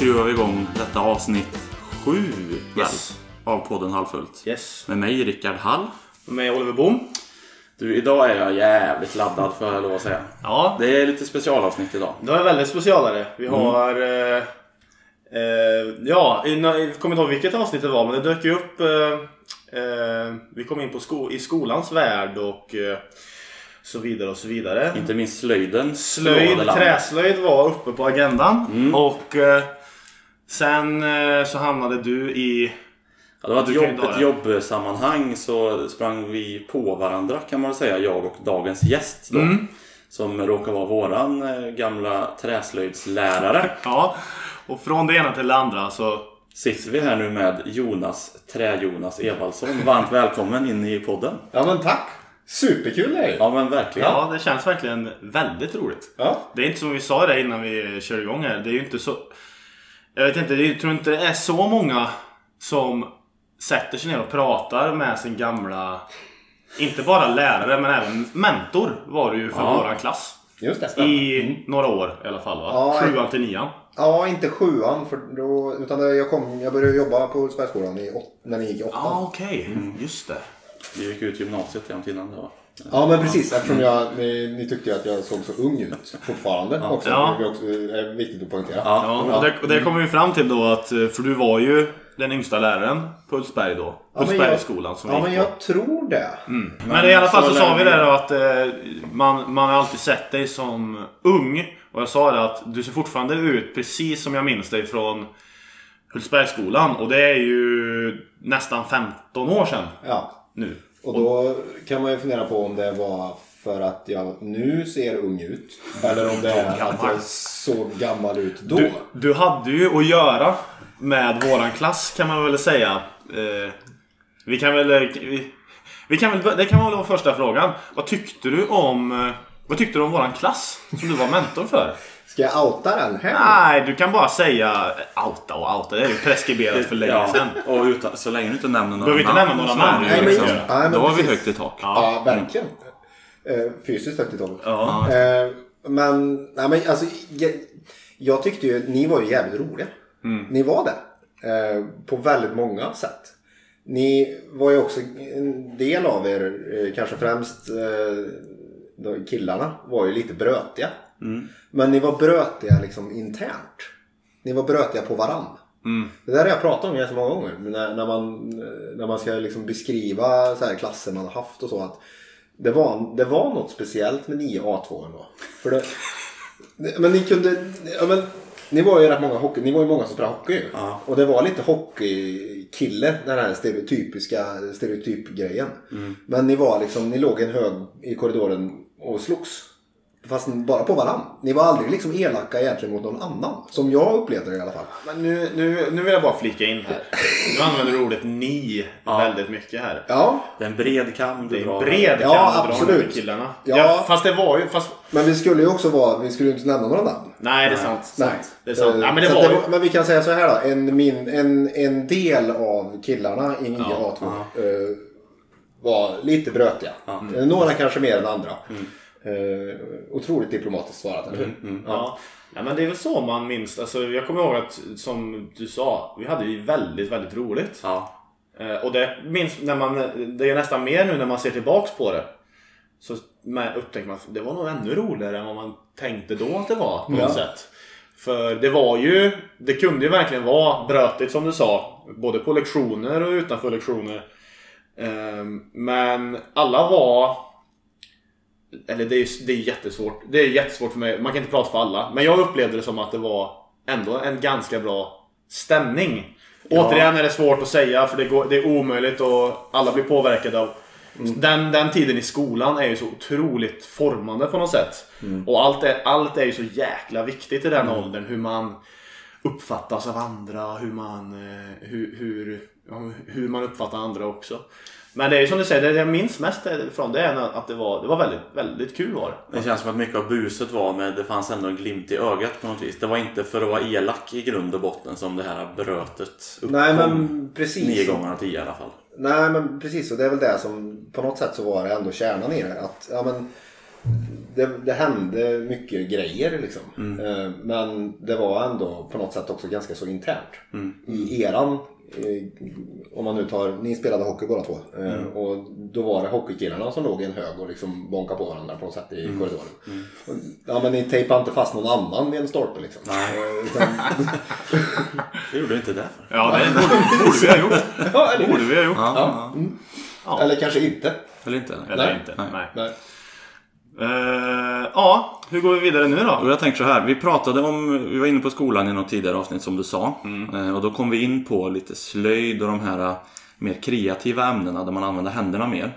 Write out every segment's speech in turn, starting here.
skruvar vi igång detta avsnitt sju väl, Yes. av podden Halvfullt. Yes. Med mig Rickard Hall. Med Oliver Boom. Du, idag är jag jävligt laddad får jag lov att säga. Ja, Det är lite specialavsnitt idag. det var väldigt specialare. Vi Mm. har... Eh, eh, ja, jag kommer inte ihåg vilket avsnitt det var men det dök ju upp... Eh, eh, vi kom in på sko- i skolans värld och eh, så vidare och så vidare. Inte minst slöjden. Slöjd, träslöjd var uppe på agendan. Mm. Och eh, sen eh, så hamnade du i... Ja, det var ett, jobb, ett jobbsammanhang så sprang vi på varandra kan man säga, jag och dagens gäst då. Mm. Som råkar vara våran eh, gamla träslöjdslärare. Ja, och från det ena till det andra så... Sitter vi här nu med Jonas, Trä-Jonas Evaldsson. Varmt välkommen in i podden. Ja men tack! Superkul är det. Ja men verkligen. Ja, det känns verkligen väldigt roligt. Ja. Det är inte som vi sa det innan vi kör igång här. Det är ju inte så... Jag vet inte, jag tror inte det är så många som sätter sig ner och pratar med sin gamla... Inte bara lärare men även mentor var det ju för Ja. våran klass. Just det. I några år i alla fall va? Ja, Sjuan till nian. Ja, inte sjuan. För då, utan jag, kom, jag började jobba på åt, när ni gick i åttan. Ja, okej. Just det. Vi gick ut gymnasiet jämt innan det var. Ja men precis eftersom jag, ni, ni tyckte ju att jag såg så ung ut fortfarande också. Ja. Det är också är viktigt att poängtera. Ja. Ja, och det, och det kommer vi fram till då att, eh, för du var ju den yngsta läraren på Hultsberg då. men Hultsbergsskolan som Ja men på. jag tror det. Men i alla fall så så sa vi det då att eh, man, man har alltid sett dig som ung. Och jag sa det att du ser fortfarande ut precis som jag minns dig från Hultsbergsskolan. Och det är ju nästan 15 år sedan Ja. nu. Och då kan man ju fundera på om det var för att jag nu ser ung ut. Eller om det är att jag såg gammal ut då. Du, du hade ju att göra med våran klass kan man väl säga. Eh, vi kan väl... eh, Vi, vi kan väl det kan väl vara första frågan. Vad tyckte du om... eh, Vad tyckte du om våran klass som du var mentor för? Ska jag outa den här? Nej, du kan bara säga outa och outa. Det är ju preskriberat för länge sedan. och utan, så länge du inte nämner några Behöver inte nämna några namn. Nej, men- liksom, nej, men Då har vi högt i tak. Ja, verkligen. Eh, fysiskt högt i tak. Ja. Eh, men, nej, men alltså, jag, jag tyckte ju, ni var ju jävligt roliga. Ni var det. Eh, på väldigt många sätt. Ni var ju också en del av er, kanske främst killarna, var ju lite brötiga. Men ni var brötiga liksom internt. Ni var brötiga på varann. Det där har jag pratat om ganska många gånger. När, när, man, när man ska liksom beskriva så här klasser man har haft och så. att det var, det var något speciellt med 9A2 ändå. För det, men ni kunde... Ja, men, ni var ju rätt många hockey, ni var ju många som spelade hockey. Ja. Och det var lite hockeykille, den här stereotypiska stereotypgrejen. Men ni var liksom, ni låg en hög i korridoren och slogs. Fast bara på varann. Ni var aldrig liksom elaka egentligen mot någon annan. Som jag upplevde det i alla fall. Men nu, nu, nu vill jag bara flika in här. Du använder ordet ni väldigt mycket här. Ja, Det är en bred kam Det du är drar. en bred Ja, kam du drar absolut. med killarna. Ja. Ja. fast det var ju... Fast, men vi skulle ju också vara, vi skulle ju inte nämna några namn. nej, det är sant. Nej. sant. Det är sant. Eh, Ja, men det så var att ju... Men vi kan säga så här då. En, min, en, en del av killarna i 9A2 Ja. eh, var lite brötiga. Eh, Några kanske mer än andra. Eh, otroligt diplomatiskt svarat, eller hur? Ja. ja, men det är väl så man minns. Alltså, jag kommer ihåg att, som du sa, vi hade ju väldigt, väldigt roligt. Ja. Eh, och det minns när man, det är nästan mer nu när man ser tillbaks på det. Så upptäcker man att det var nog ännu roligare än vad man tänkte då att det var på något sätt. För det var ju, det kunde ju verkligen vara brötigt som du sa. Både på lektioner och utanför lektioner. Ehm, Men alla var eller det är, det är jättesvårt. Det är jättesvårt för mig. Man kan inte prata för alla. Men jag upplevde det som att det var ändå en ganska bra stämning. Återigen är det svårt att säga för det, går, det är omöjligt och alla blir påverkade av den, den tiden i skolan är ju så otroligt formande på något sätt. Och allt är, allt är ju så jäkla viktigt i den åldern. Hur man uppfattas av andra, hur man, eh, hur, hur, ja, hur man uppfattar andra också. Men det är ju som du säger, det jag minns mest från det är att det var, det var väldigt, väldigt kul var det. Känns som att mycket av buset var med det fanns ändå en glimt i ögat på något vis. Det var inte för att vara elak i grund och botten som det här brötet uppkom. Nej men precis. Nio gånger av tio i alla fall. Nej men precis och det är väl det som på något sätt så var det ändå kärnan i det. Att, ja, men, det, det hände mycket grejer liksom. Mm. Eh, Men det var ändå på något sätt också ganska så internt. Mm. I eran, om man nu tar, ni spelade hockey båda två. eh, Mm. Och då var det hockeykillarna som låg i en hög och liksom bonkade på varandra på något sätt i Mm. korridoren. Och, Ja men ni tejpade inte fast någon annan vid en stolpe liksom. Nej. Eh, Utan, Det gjorde du inte därför. Ja, det borde, borde vi ha gjort. ja, eller, Borde vi ha gjort. Ja, ja. Ja. eller kanske inte. Eller inte? Eller Nej. inte. Nej. Nej. Nej. Eh, ja, hur går vi vidare nu då? Och jag tänker så här, vi pratade om, vi var inne på skolan i något tidigare avsnitt som du sa. Eh, Och då kom vi in på lite slöjd och de här eh, mer kreativa ämnena där man använder händerna mer.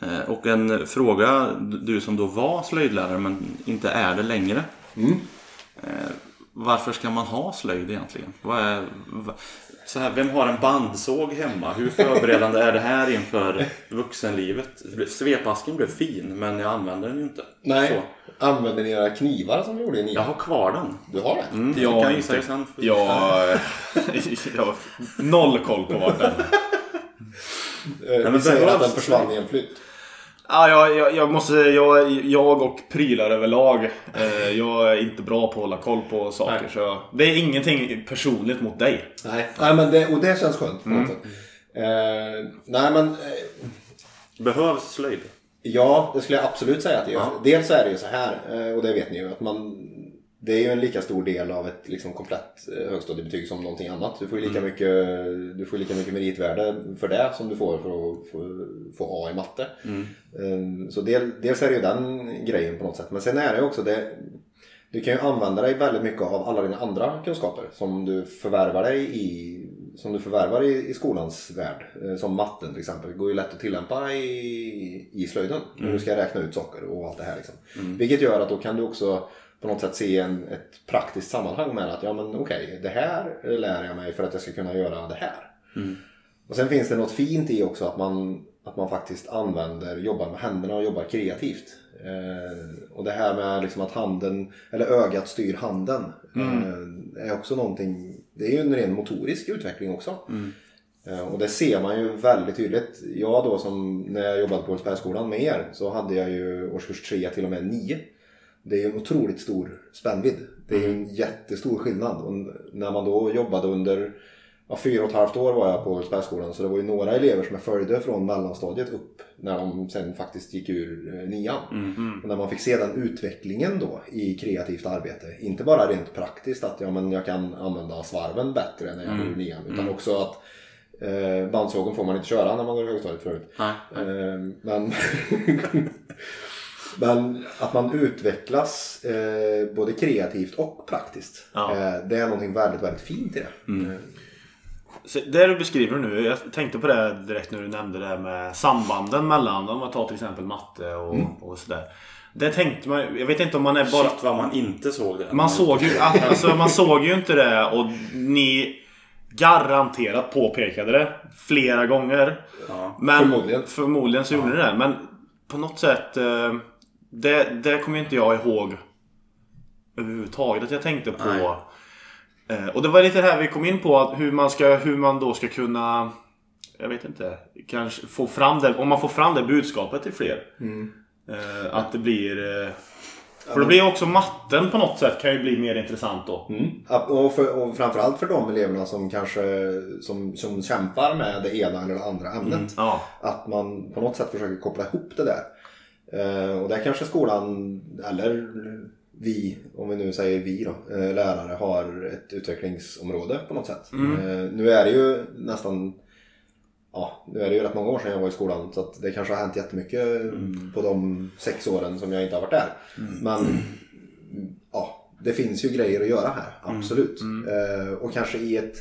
Eh, Och en fråga, du som då var slöjdlärare men inte är det längre. Eh, Varför ska man ha slöjd egentligen? Vad är, så här, vem har en bandsåg hemma? Hur förberedande är det här inför vuxenlivet? Svepasken blev fin men jag använder den ju inte. Nej. Så. Använder ni era knivar som ni gjorde i nian? Jag har kvar den. Du har det? Mm, Jag jag kan inte. visa dig sen. Jag, jag har noll koll på vart den Eh, men Vi säger att den försvann i en flytt. Ja, jag, jag, jag måste jag, jag och prylar överlag. Eh, jag är inte bra på att hålla koll på saker. Nej. Så jag, det är ingenting personligt mot dig. Nej, nej men det, och det känns skönt på något sätt. Eh, nej men eh, Behövs slöjd? ja, det skulle jag absolut säga att det gör. Dels så är det ju så här, eh, och det vet ni ju, att man det är ju en lika stor del av ett liksom, komplett eh, högstadiebetyg som någonting annat. Du får ju lika, mycket, du får lika mycket meritvärde för det som du får för att få, få A i matte. Eh, Så del, dels är det ju den grejen på något sätt. Men sen är det ju också det du kan ju använda dig väldigt mycket av alla dina andra kunskaper som du förvärvar dig i som du förvärvar i, i skolans värld. Eh, Som matten till exempel. Det går ju lätt att tillämpa i, i slöjden. När du ska räkna ut saker och allt det här. Liksom. Vilket gör att då kan du också på något sätt se en, ett praktiskt sammanhang med att ja men okej, det här lär jag mig för att jag ska kunna göra det här. Och sen finns det något fint i också att man, att man faktiskt använder, jobbar med händerna och jobbar kreativt. Eh, och det här med liksom att handen, eller ögat styr handen. Eh, är också någonting, det är ju en ren motorisk utveckling också. Eh, och det ser man ju väldigt tydligt. Jag då som, när jag jobbade på Oldsbergsskolan med er, så hade jag ju årskurs 3 till och med 9. Det är ju en otroligt stor spännvidd. Det är ju en jättestor skillnad. Och när man då jobbade under ja, fyra och ett halvt år var jag på Oldsbergsskolan så det var ju några elever som jag följde från mellanstadiet upp när de sen faktiskt gick ur eh, nian. Och när man fick se den utvecklingen då i kreativt arbete. Inte bara rent praktiskt att ja, men jag kan använda svarven bättre när jag går ur nian. Utan också att eh, bandsågen får man inte köra när man går i högstadiet förut. Nej. Eh, men, men att man utvecklas eh, både kreativt och praktiskt. Ja. Eh, det är någonting väldigt, väldigt fint i det. Eh, Så det du beskriver nu, jag tänkte på det direkt när du nämnde det här med sambanden mellan, om man tar till exempel matte och, och sådär. Det tänkte man, jag vet inte om man är bara... Shit vad man inte såg det. Man såg, ju, alltså, man såg ju inte det och ni garanterat påpekade det flera gånger. Ja. Men, Förmodligen. Förmodligen så gjorde ni det. Men på något sätt, eh, det, det kommer inte jag ihåg överhuvudtaget att jag tänkte på. Nej. Eh, Och det var lite det här vi kom in på, att hur man, ska, hur man då ska kunna jag vet inte. Kanske få fram det. Om man får fram det budskapet till fler. Eh, att det blir... Eh, för då blir också matten på något sätt kan ju bli mer intressant då. Ja, Och, för, och framförallt för de eleverna som kanske som, som kämpar med det ena eller det andra ämnet. Ja. Att man på något sätt försöker koppla ihop det där. Eh, och där kanske skolan, eller vi, om vi nu säger vi då, eh, lärare har ett utvecklingsområde på något sätt. Eh, nu är det ju nästan Ja, nu är det ju rätt många år sedan jag var i skolan så att det kanske har hänt jättemycket på de sex åren som jag inte har varit där. Men ja, det finns ju grejer att göra här, absolut. Eh, och kanske i ett,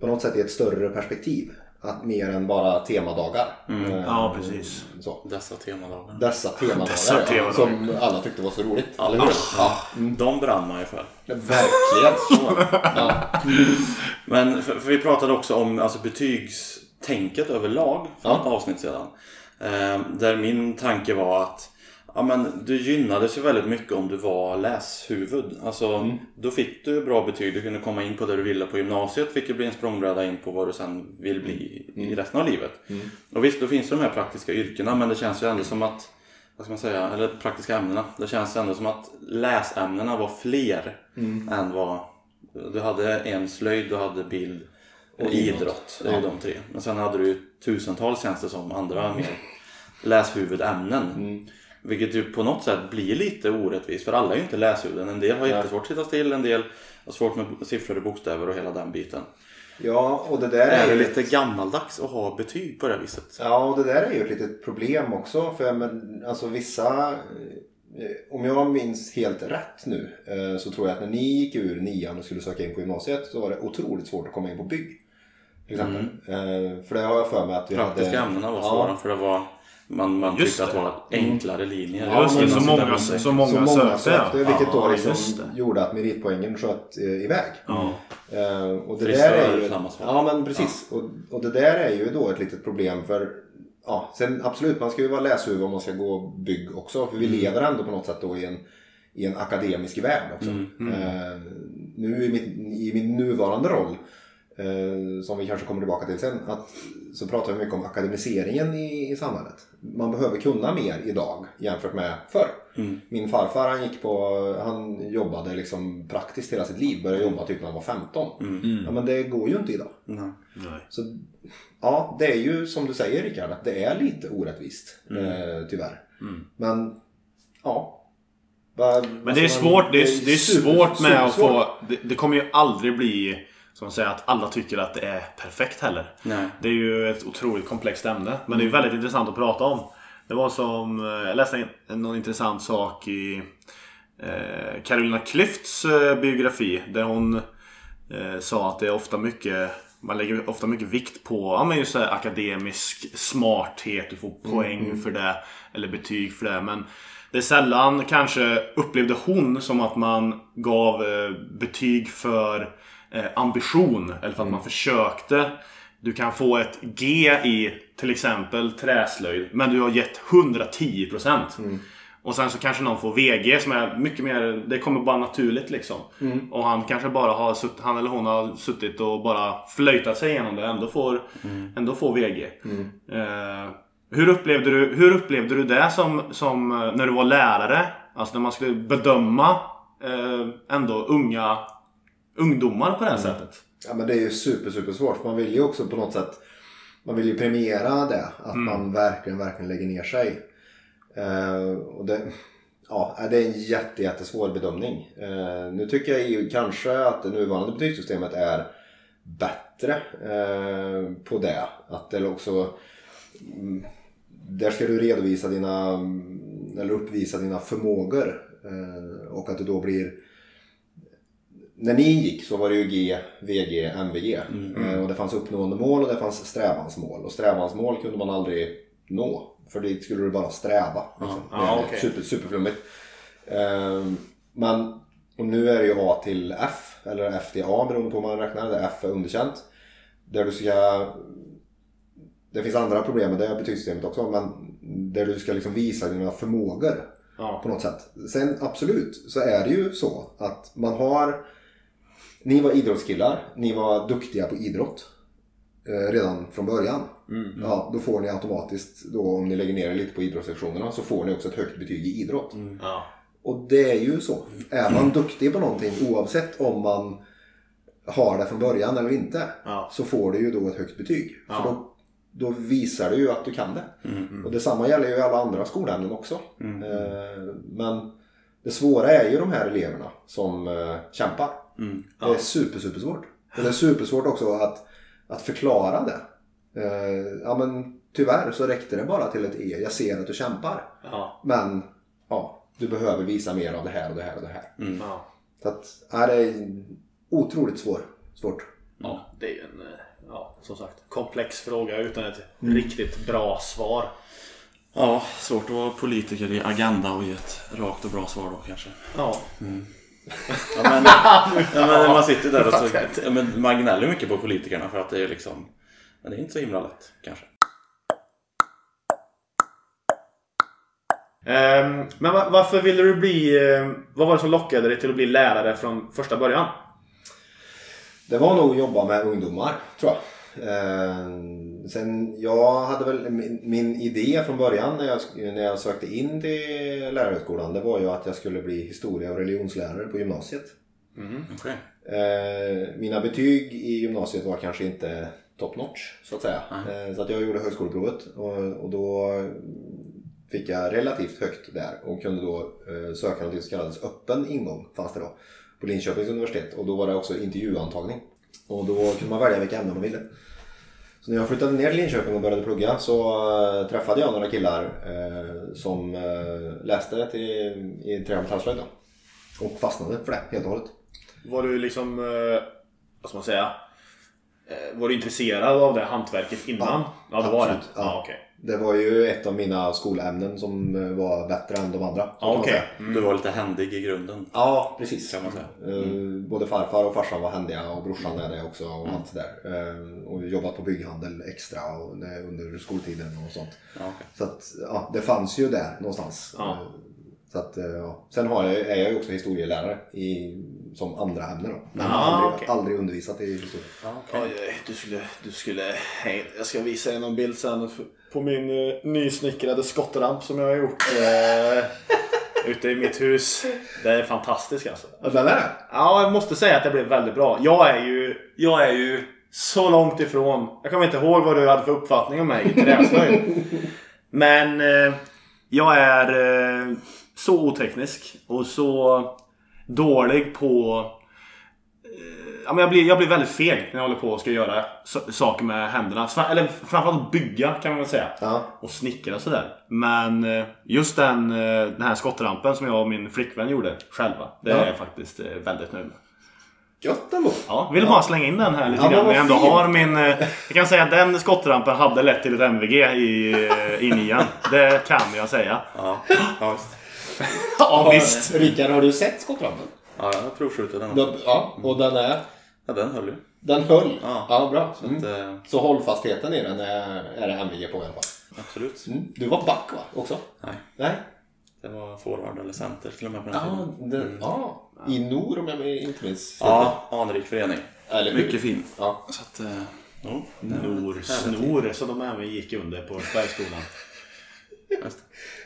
på något sätt i ett större perspektiv. Att mer än bara temadagar. Eh, Ja, precis. Så. Dessa temadagar. Dessa temadagar, Dessa ja, temadagar. som alla tyckte var så roligt. Eller hur? Ja, De brann man ju för. verkligen. Så. Ja. Men för, för vi pratade också om alltså, betygstänket överlag för Ja. ett avsnitt sedan. Eh, där min tanke var att ja, men, du gynnades ju väldigt mycket om du var läshuvud. Alltså, Då fick du bra betyg, du kunde komma in på det du ville på gymnasiet, fick ju bli en språngbräda in på vad du sen vill bli i resten av livet. Och visst, då finns det de här praktiska yrkena men det känns ju ändå som att vad ska man säga, eller praktiska ämnena. Det känns ändå som att läsämnena var fler än vad... Du hade en slöjd, du hade bild och idrott. Det är ju de tre. Men sen hade du ju tusentals känns det som andra mer läshuvudämnen. Vilket ju på något sätt blir lite orättvist för alla är ju inte läshuvuden. En del har jättesvårt att sitta still, en del har svårt med siffror och bokstäver och hela den biten. Ja, och det där Är är lite gammaldags att ha betyg på det här viset? Ja, och det där är ju ett litet problem också. För men, alltså vissa... eh, Om jag minns helt rätt nu eh, så tror jag att när ni gick ur nian och skulle söka in på gymnasiet så var det otroligt svårt att komma in på bygg. Till exempel. Eh, För det har jag för mig att vi Praktiska hade... ämnena var Ja. svåra för det var man, man Just tyckte att det var enklare linjer. Ja, Just det, så många, så Så många många sökte. sökte, vilket då Ja, liksom det. gjorde att meritpoängen sköt eh, iväg. Ja. Eh, och det Frisör där är ju... samma sak. Ja men precis. Och, och det där är ju då ett litet problem för Ja, sen absolut man ska ju vara läshuvud om man ska gå bygg också. För vi Mm. lever ändå på något sätt då i en, i en akademisk värld också. Mm. Eh, nu i, mitt, i min nuvarande roll som vi kanske kommer tillbaka till sen. Att, så pratar vi mycket om akademiseringen i, i samhället. Man behöver kunna mer idag jämfört med förr. Mm. Min farfar han gick på, han jobbade liksom praktiskt hela sitt liv. Började jobba typ när han var 15. Ja, men det går ju inte idag. Nej. Nej. Så ja, det är ju som du säger Rickard, att det är lite orättvist. Eh, tyvärr. Men ja. Men det är svårt, det är, det är super- svårt med att få... Det, det kommer ju aldrig bli som säga att alla tycker att det är perfekt heller. Nej. Det är ju ett otroligt komplext ämne. Men det är väldigt intressant att prata om. Det var som... eh, Jag läste någon intressant sak i eh, Carolina Klüfts eh, biografi. Där hon eh, sa att det är ofta mycket... Man lägger ofta mycket vikt på ja, men just så här, akademisk smarthet. Du får poäng för det. Eller betyg för det. Men det är sällan kanske upplevde hon som att man gav eh, betyg för ambition. Eller för att man försökte. Du kan få ett G i till exempel träslöjd. Men du har gett 110%. Och sen så kanske någon får VG som är mycket mer, det kommer bara naturligt liksom. Och han kanske bara har sutt, han eller hon har suttit och bara flöjtat sig igenom det och ändå får, ändå får VG. Eh, hur, upplevde du, hur upplevde du det som, som eh, när du var lärare? Alltså när man skulle bedöma eh, ändå unga ungdomar på det här sättet. Ja men det är ju super super svårt. Man vill ju också på något sätt Man vill ju premiera det. Att man verkligen, verkligen lägger ner sig. Eh, och det, ja, det är en jätte, jättesvår bedömning. Eh, nu tycker jag ju kanske att det nuvarande betygssystemet är bättre eh, på det. Att det också mm, där ska du redovisa dina eller uppvisa dina förmågor. Eh, och att det då blir när ni gick så var det ju G, VG, MVG. Eh, och det fanns uppnående mål och det fanns strävansmål. Och strävansmål kunde man aldrig nå. För dit skulle du bara sträva. Liksom. Är okej. super, superflummigt. Eh, men och nu är det ju A till F. Eller F till A beroende på hur man räknar. Där F är underkänt. Där du ska... Det finns andra problem med det betygssystemet också. Men där du ska liksom visa dina förmågor Ja. på något sätt. Sen absolut så är det ju så att man har... Ni var idrottskillar, ni var duktiga på idrott eh, redan från början. Ja, då får ni automatiskt, då, om ni lägger ner er lite på idrottslektionerna, så får ni också ett högt betyg i idrott. Ja. Och det är ju så. Är man duktig på någonting oavsett om man har det från början eller inte. Ja. Så får du ju då ett högt betyg. Ja. För då, då visar du ju att du kan det. Och detsamma gäller ju alla andra skolämnen också. Eh, men det svåra är ju de här eleverna som eh, kämpar. Det är super, super svårt. Och det är supersvårt också att, att förklara det. Eh, ja men tyvärr så räckte det bara till ett E. Jag ser att du kämpar. Ja. Men ja, du behöver visa mer av det här och det här och det här. Ja. Så att, ja, det är otroligt svår, svårt. Ja, det är ju en eh, ja, som sagt, komplex fråga utan ett riktigt bra svar. Ja, svårt att vara politiker i Agenda och ge ett rakt och bra svar då kanske. Ja. Ja, men, ja, men man sitter där och så, ja, men man gnäller mycket på politikerna för att det är liksom Men det är inte så himla lätt kanske. Ehm, men va- varför ville du bli... eh, vad var det som lockade dig till att bli lärare från första början? Det var nog att jobba med ungdomar, tror jag. Eh, sen jag hade väl min, min idé från början när jag, när jag sökte in till lärarhögskolan det var ju att jag skulle bli historia och religionslärare på gymnasiet. Okej. Eh, mina betyg i gymnasiet var kanske inte top notch så att säga. Eh, så att jag gjorde högskoleprovet och, och då fick jag relativt högt där och kunde då eh, söka något som kallades öppen ingång fanns det då på Linköpings universitet och då var det också intervjuantagning. Och då kunde man välja vilka ämnen man ville. Så när jag flyttade ner till Linköping och började plugga så eh, träffade jag några killar eh, som eh, läste till, i trä och metallslöjd. Och fastnade för det helt och hållet. Var du liksom, vad ska man säga? Var du intresserad av det hantverket innan? Ja, det var det? Ja. Ja, okej. Det var ju ett av mina skolämnen som eh, var bättre än de andra. Ja, okej. säga. Du var lite händig i grunden. Ja, precis. Kan man säga. Eh, Både farfar och farsan var händiga och brorsan är det också och allt sådär. Eh, Och jobbat på bygghandel extra under skoltiden och sånt. Ja, okej. Så att, ja, det fanns ju där någonstans. Ja. Så att, ja. Sen har jag, är jag ju också historielärare i, som andra ämne då. Men Ah, aldrig, okej. aldrig undervisat i historia. Oj, du skulle, du skulle, jag ska visa dig någon bild sen på min uh, nysnickrade skottramp som jag har gjort eh, ute i mitt hus. Det är fantastiskt alltså. Ja, den är? Ja, jag måste säga att det blev väldigt bra. Jag är ju, jag är ju så långt ifrån. Jag kommer inte ihåg vad du hade för uppfattning om mig i träslöjd. Men eh, jag är eh, så oteknisk och så dålig på... Ja, men jag, blir, jag blir väldigt feg när jag håller på och ska göra so- saker med händerna. Eller framförallt bygga kan man väl säga. Ja. Och snickra sådär. Men eh, just den, eh, den här skottrampen som jag och min flickvän gjorde själva. Det Ja. är jag faktiskt eh, väldigt nöjd med. Gött ändå. Ja, vill bara slänga in den här lite Ja, grann. Jag ändå har min... Jag kan säga att den skottrampen hade lett till ett MVG i, i nian. Det kan jag säga. Ja, ja, visst. Ja, visst. Rickard, har du sett skottrampen? Ja, jag har provskjutit. Den- Ja, och den är... Ja, den höll ju. Den höll? Ja. ja bra. Så Mm. att, eh, Så hållfastheten i den är, är det MVG på i alla fall. absolut. Mm. Du var back va? Också? Nej, Nej? det var forward eller center till och med på den Ja, tiden. den, ja. I Nor om jag inte minns. Ja, anrik förening. Eller? Mycket fin. Ja. Så att, eh, jo, Nor, snor som de även gick under på Bergsskolan. Just.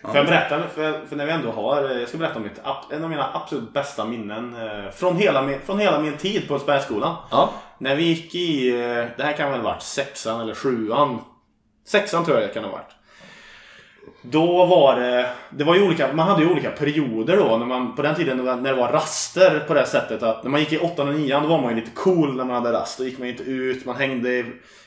Får jag berätta, för, för när vi ändå har, jag ska berätta om mitt, en av mina absolut bästa minnen eh, från hela min, från hela min tid på Ulfsbergsskolan. Ja. När vi gick i, eh, det här kan väl ha varit sexan eller sjuan. Sexan tror jag det kan ha varit. Då var det, det var ju olika, man hade ju olika perioder då. När man, på den tiden när det var raster på det sättet att när man gick i åttan och nian då var man ju lite cool när man hade rast. Då gick man ju inte ut, man hängde i,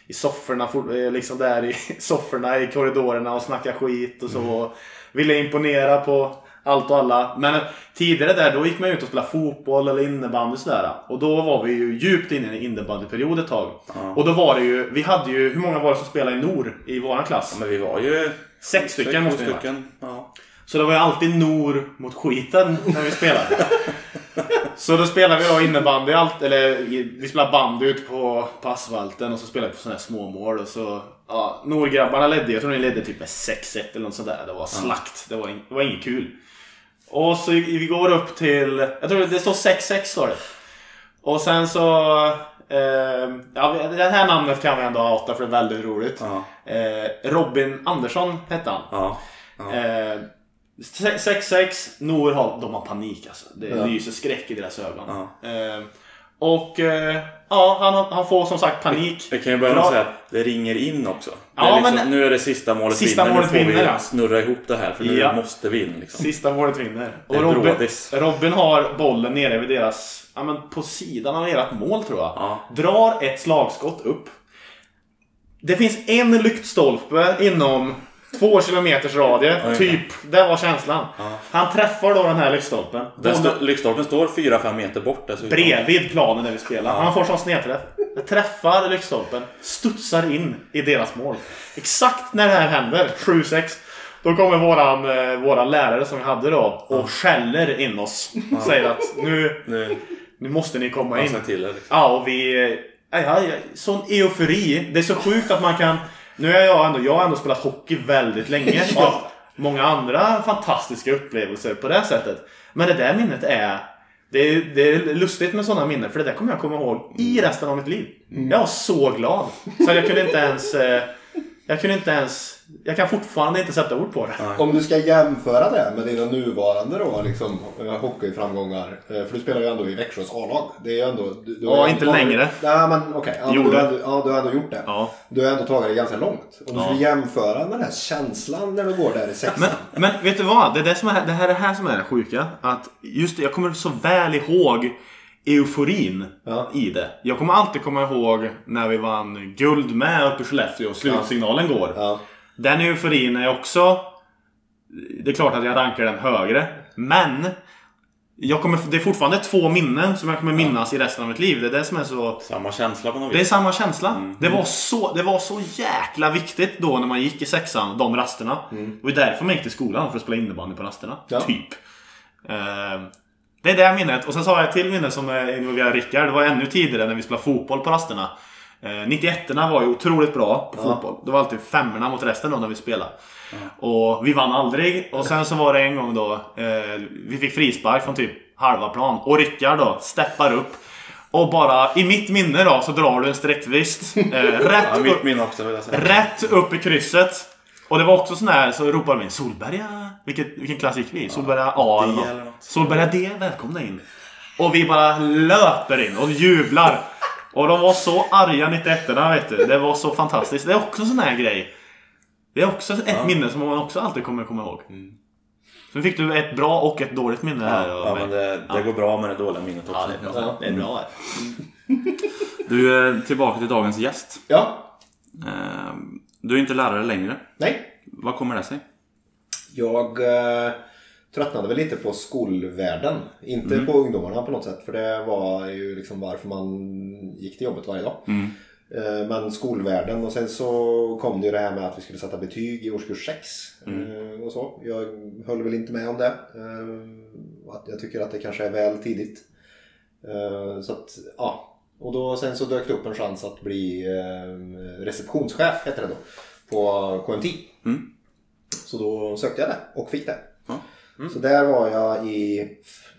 i sofforna, for- eh, liksom där i sofforna i korridorerna och snackade skit och så. Och ville imponera på allt och alla. Men tidigare där då gick man ut och spelade fotboll eller innebandy och sådär. Och då var vi ju djupt inne i en innebandyperiod ett tag. Och då var det ju, vi hade ju, hur många var det som spelade i Nor i våran klass? Men vi var ju... Sex stycken måste varit. stycken. Ja. Så det var ju alltid Nor mot skiten när vi spelade. så då spelade vi då innebandy, allt, eller vi spelade bandy ut på, på asfalten och så spelade vi på sådana här småmål. Och så, ja, Norgrabbarna ledde, jag tror ni ledde typ med 6-1 eller något sånt där. Det var slakt. Det var, in, det var inget kul. Och så vi går upp till, jag tror det står 6-6 står det. Och sen så... Eh, ja, det här namnet kan vi ändå outa för det är väldigt roligt. Ja. Eh, Robin Andersson hette han. Ja. ja. Eh, 6-6, Nor har, de har panik alltså. Det Ja. lyser skräck i deras ögon. Ja. Eh, och ja, han, han får som sagt panik. Vi kan ju börja med att säga att det ringer in också. Ja, liksom, men- nu är det sista målet Sista vinner. målet nu får vinner, vi ja. snurra ihop det här för nu Ja. måste vi in. Liksom. Sista målet vinner. Och Robin. Robin har bollen nere vid deras, ja men på sidan av ert mål tror jag. Ja. Drar ett slagskott upp. Det finns en lyktstolpe inom två kilometers radie. Oj. Typ. Det var känslan. Han träffar då den här lyktstolpen. Den stå- Lyktstolpen står 4-5 meter bort dessutom. Bredvid planen där vi spelar. Han får sån snedträff. Det träffar lyktstolpen. Studsar in i deras mål. Exakt när det här händer, 7-6. Då kommer våran, eh, våran lärare som vi hade då och skäller in oss. Säger att nu, Nu nu måste ni komma har in. jag till. Liksom. Ja, och vi... eh, Ja, ja, ja, sån eufori. Det är så sjukt att man kan... Nu är jag ändå... Jag har ändå spelat hockey väldigt länge. Av många andra fantastiska upplevelser på det sättet. Men det där minnet är... Det är, det är lustigt med sådana minnen, för det där kommer jag komma ihåg i resten av mitt liv. Jag var så glad. Så jag kunde inte ens... eh, Jag kunde inte ens... Jag kan fortfarande inte sätta ord på det. Om du ska jämföra det med dina nuvarande då, liksom, eh, hockeyframgångar. eh, För du spelar ju ändå i Växjös A-lag. Det är ju ändå... Du, du har Ja, inte tagit- längre. Nej, men okej. Ja, men Gjorde. du, har ändå- ja, du har ändå gjort det. Ja. Du har ändå tagit det ganska långt. Om du Ja. skulle jämföra med den här känslan när du går där i sexan. Men, men vet du vad? Det, är det, som är, det här är det här som är det sjuka. Att just det, jag kommer så väl ihåg euforin Ja. i det. Jag kommer alltid komma ihåg när vi vann guld med uppe i Skellefteå och slutsignalen går. Ja. Den euforin är också... Det är klart att jag rankar den högre. Men... Jag kommer, det är fortfarande två minnen som jag kommer minnas i resten av mitt liv. Det är det som är så... Samma känsla på något Det är vis. samma känsla. Det, var så, det var så jäkla viktigt då när man gick i sexan, de rasterna. Det var därför man gick till skolan, för att spela innebandy på rasterna. Ja. Typ. Eh, det är det minnet. Och sen så har jag ett till minne som är involverar Rickard. Det var ännu tidigare när vi spelade fotboll på rasterna. Eh, 91 var ju otroligt bra på fotboll. Det var alltid femmorna mot resten då när vi spelade. Och vi vann aldrig. Och sen så var det en gång då eh, vi fick frispark från typ halva plan. Och Rickard då steppar upp. Och bara i mitt minne då så drar du en sträcktvist. Eh, rätt, Ja, upp, minne också rätt upp i krysset. Och det var också sån här så ropade vi Solberga. Vilket, vilken klass gick vi i? Solberga A eller något. Solberga D, välkomna in. Och vi bara löper in och jublar. Och de var så arga 91 vet du. Det var så fantastiskt. Det är också en sån här grej. Det är också ett minne som man också alltid kommer komma ihåg. Så fick du ett bra och ett dåligt minne här. Ja, ja, men det, det går bra med det dåliga minnet också. Ja, det är bra. Det är bra. Du, eh, tillbaka till dagens gäst. ja. Eh, Du är inte lärare längre. Nej. Vad kommer det sig? Jag eh, tröttnade väl lite på skolvärlden. Inte på ungdomarna på något sätt. För det var ju liksom varför man gick till jobbet varje dag. Eh, men skolvärlden och sen så kom det ju det här med att vi skulle sätta betyg i årskurs 6. Eh, och så. Jag höll väl inte med om det. Eh, att jag tycker att det kanske är väl tidigt. Eh, så att, ja. Och då, sen så dök det upp en chans att bli eh, receptionschef, heter det då, på KMT. Så då sökte jag det och fick det. Ja. Så där var jag i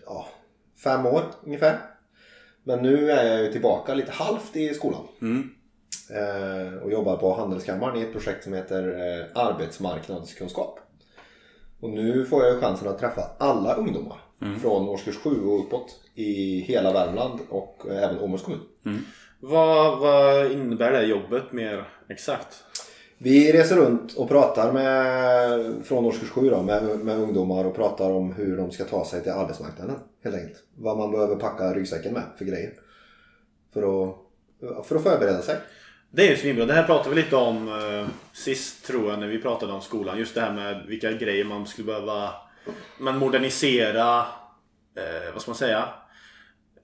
ja, fem år ungefär. Men nu är jag ju tillbaka lite halvt i skolan. Mm. Eh, och jobbar på Handelskammaren i ett projekt som heter eh, arbetsmarknadskunskap. Och nu får jag chansen att träffa alla ungdomar från årskurs 7 och uppåt i hela Värmland och även Åmåls kommun. Vad, vad innebär det jobbet mer exakt? Vi reser runt och pratar med, från årskurs 7 då, med, med ungdomar och pratar om hur de ska ta sig till arbetsmarknaden. Helt enkelt. Vad man behöver packa ryggsäcken med för grejer. För att, för att förbereda sig. Det är ju svinbra. Det här pratade vi lite om eh, sist tror jag när vi pratade om skolan. Just det här med vilka grejer man skulle behöva men modernisera. Eh, vad ska man säga?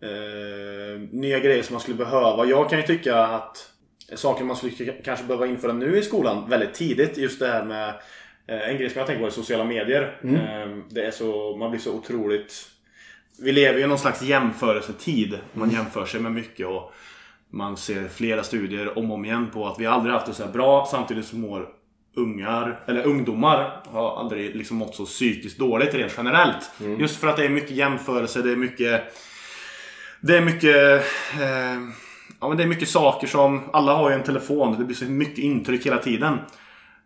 Eh, nya grejer som man skulle behöva. Jag kan ju tycka att saker man skulle kanske behöva införa nu i skolan väldigt tidigt. Just det här med eh, en grej som jag tänker på är sociala medier. Eh, det är så, man blir så otroligt vi lever ju i någon slags jämförelsetid. Man jämför sig med mycket och man ser flera studier om och om igen på att vi aldrig haft det så här bra samtidigt som mår ungar, eller ungdomar har aldrig liksom mått så psykiskt dåligt rent generellt. Just för att det är mycket jämförelse, det är mycket det är mycket eh, Ja men det är mycket saker som Alla har ju en telefon. Det blir så mycket intryck hela tiden.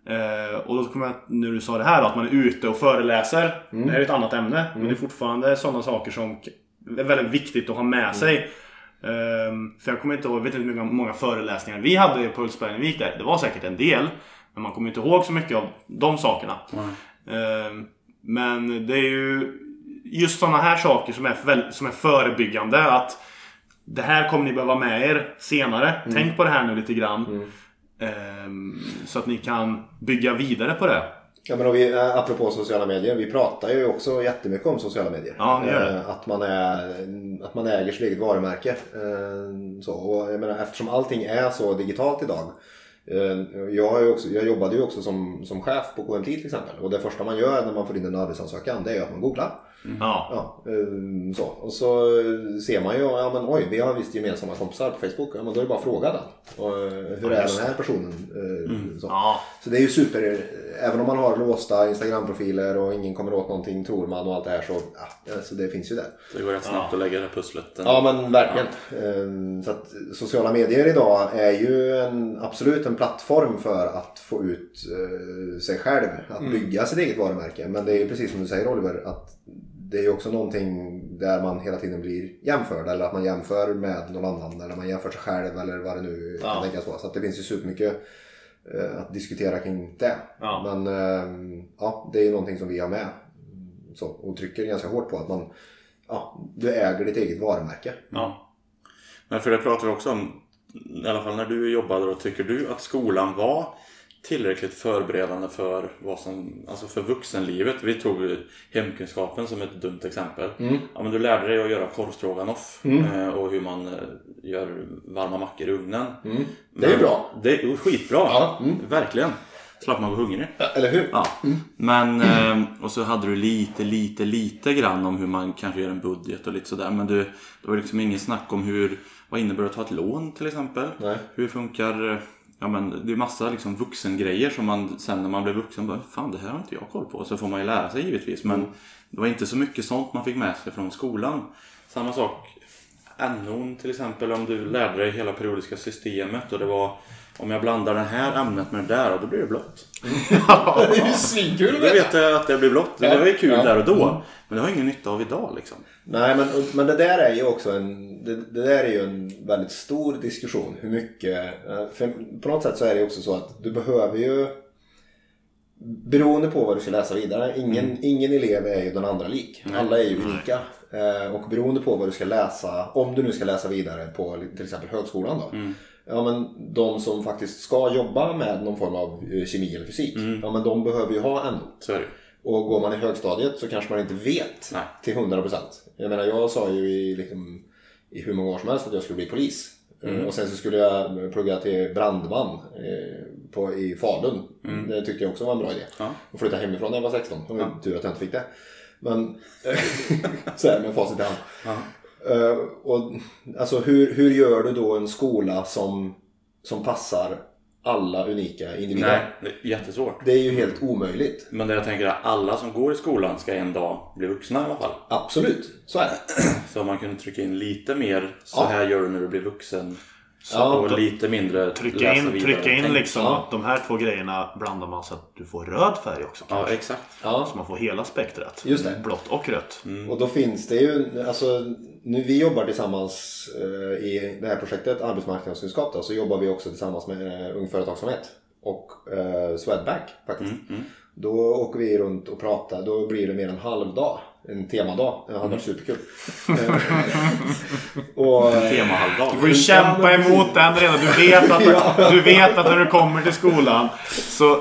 Eh, och då kommer jag, när du sa det här då, att man är ute och föreläser. Det här är ett annat ämne. Men det är fortfarande sådana saker som är väldigt viktigt att ha med sig. Eh, för jag kommer inte ihåg, jag vet inte hur många, många föreläsningar vi hade på Ulfsbergenvik där. Det var säkert en del. Men man kommer inte ihåg så mycket av de sakerna. Eh, men det är ju just sådana här saker som är, väl- som är förebyggande. Att det här kommer ni behöva med er senare. Tänk på det här nu lite grann. Ehm, så att ni kan bygga vidare på det. Ja, men vi, eh, apropå sociala medier, vi pratar ju också jättemycket om sociala medier. Ja, det gör det. Eh, Att man, är, att man äger sitt eget varumärke. Eh, Så, och jag menar, eftersom allting är så digitalt idag. Eh, jag, har ju också, jag jobbade ju också som, som chef på KMT till exempel. Och det första man gör när man får in en arbetsansökan det är att man googlar. Ja. Ja, eh, så. Och så ser man ju, ja men oj, vi har visst gemensamma kompisar på Facebook. Ja men då är det bara att fråga den. Och, eh, hur är den här personen? Eh, Så. Ja. Så det är ju super, även om man har låsta Instagram-profiler och ingen kommer åt någonting tror man och allt det här så, ja, alltså det finns ju där. Det går rätt snabbt att lägga det pusslet. Ja men verkligen. Ehm, Så att sociala medier idag är ju en, absolut en plattform för att få ut eh, sig själv. Att bygga sitt eget varumärke. Men det är ju precis som du säger Oliver. Att det är ju också någonting där man hela tiden blir jämförd. Eller att man jämför med någon annan. Eller man jämför sig själv eller vad det nu kan Ja. tänkas vara. Så att det finns ju supermycket eh, att diskutera kring det. Ja. Men ehm, ja, det är ju någonting som vi har med. Så, och trycker ganska hårt på att man ja, du äger ditt eget varumärke. Ja. Men för det pratar vi också om, i alla fall när du jobbade då, tycker du att skolan var tillräckligt förberedande för vad som, alltså för vuxenlivet? Vi tog hemkunskapen som ett dumt exempel. Ja, men du lärde dig att göra korvstroganoff eh, och hur man eh, gör varma mackor i ugnen. Det är Men- bra. Det är skitbra. Ja, mm. Verkligen. Slapp man gå hungrig. Eller hur? Ja. Men, eh, och så hade du lite, lite, lite grann om hur man kanske gör en budget och lite sådär. Men du, det var liksom ingen snack om hur, vad innebär det att ta ett lån till exempel? Nej. Hur funkar, ja men det är massa liksom vuxengrejer som man sen när man blir vuxen bara, fan det här har inte jag koll på. Så får man ju lära sig givetvis. Men det var inte så mycket sånt man fick med sig från skolan. Samma sak NO'n till exempel om du lärde dig hela periodiska systemet och det var om jag blandar det här ämnet med det där och då blir det blått. det är ju svinkul Då vet jag att det blir blått. Det Ja. var ju kul Ja. där och då. Men det har jag ingen nytta av idag liksom. Nej men, men det där är ju också en, det, det där är ju en väldigt stor diskussion. Hur mycket, eh, för på något sätt så är det också så att du behöver ju Beroende på vad du ska läsa vidare. Ingen, ingen elev är ju den andra lik. Alla är ju unika. Eh, och beroende på vad du ska läsa, om du nu ska läsa vidare på till exempel högskolan då. Ja men de som faktiskt ska jobba med någon form av eh, kemi eller fysik. Ja men de behöver ju ha NO. Så. Och går man i högstadiet så kanske man inte vet Nej. till 100%. Jag menar jag sa ju i, liksom, i hur många år som helst att jag skulle bli polis. Eh, Och sen så skulle jag plugga till brandman eh, på, i Falun. Det tyckte jag också var en bra idé. Ja. Och flytta hemifrån när jag var 16. Det var ju tur att jag inte fick det. Men så här med facit i hand. Eh, och, alltså, hur, hur gör du då en skola som, som passar alla unika individer? Nej, det är jättesvårt. Det är ju helt omöjligt. Men det jag tänker är att alla som går i skolan ska en dag bli vuxna i alla fall. Absolut, så är det. Så om man kunde trycka in lite mer så Ja. här gör du när du blir vuxen. Så, Ja, och lite mindre Trycka in, trycka in liksom Ja. att de här två grejerna blandar man så att du får röd färg också. Ja, exakt. Ja. Så man får hela spektrat. Just det. Blått och rött. Och då finns det ju, alltså nu vi jobbar tillsammans eh, i det här projektet arbetsmarknadskunskap då, så jobbar vi också tillsammans med eh, Ung Företagsamhet och eh, Swedbank faktiskt. Då åker vi runt och pratar, då blir det mer en halv dag. En temadag. Det hade varit superkul. Eh, och, Temahalvdag. Du får ju kämpa emot den redan. Du vet att, du vet att när du kommer till skolan så,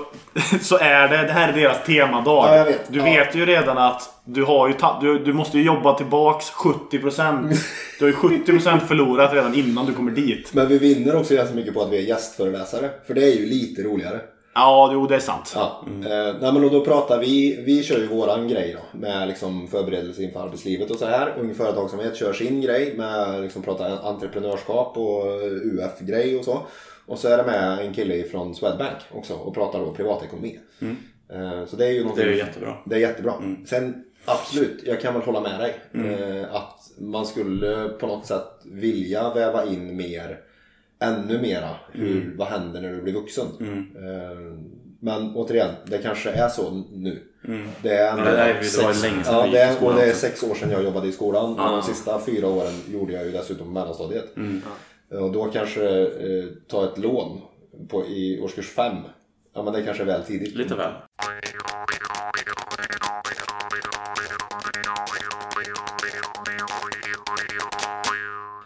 så är det, det här är deras temadag. Ja, jag vet. Du Ja. vet ju redan att du, har ju ta, du, du måste ju jobba tillbaks 70%. Du har ju 70% förlorat redan innan du kommer dit. men vi vinner också ganska mycket på att vi är gästföreläsare. För det är ju lite roligare. Ja, jo det är sant. Ja. Eh, nej, men då pratar vi, vi kör ju våran grej då med liksom förberedelse inför arbetslivet och så här. Ung Företagsamhet kör sin grej med liksom prata entreprenörskap och UF-grej och så. Och så är det med en kille från Swedbank också och pratar då privatekonomi. Eh, så det är ju någonting- Det är jättebra. Det är jättebra. Sen absolut, jag kan väl hålla med dig. Eh, att man skulle på något sätt vilja väva in mer ännu mera. Hur, Vad händer när du blir vuxen? Eh, men återigen, det kanske är så nu. Det är ändå det var ju sex, länge sedan ja, det är, och det är sex år sedan jag jobbade i skolan. Och de sista fyra åren gjorde jag ju dessutom mellanstadiet. Och då kanske eh, ta ett lån på, i årskurs fem. Ja men det kanske är väl tidigt. Lite väl.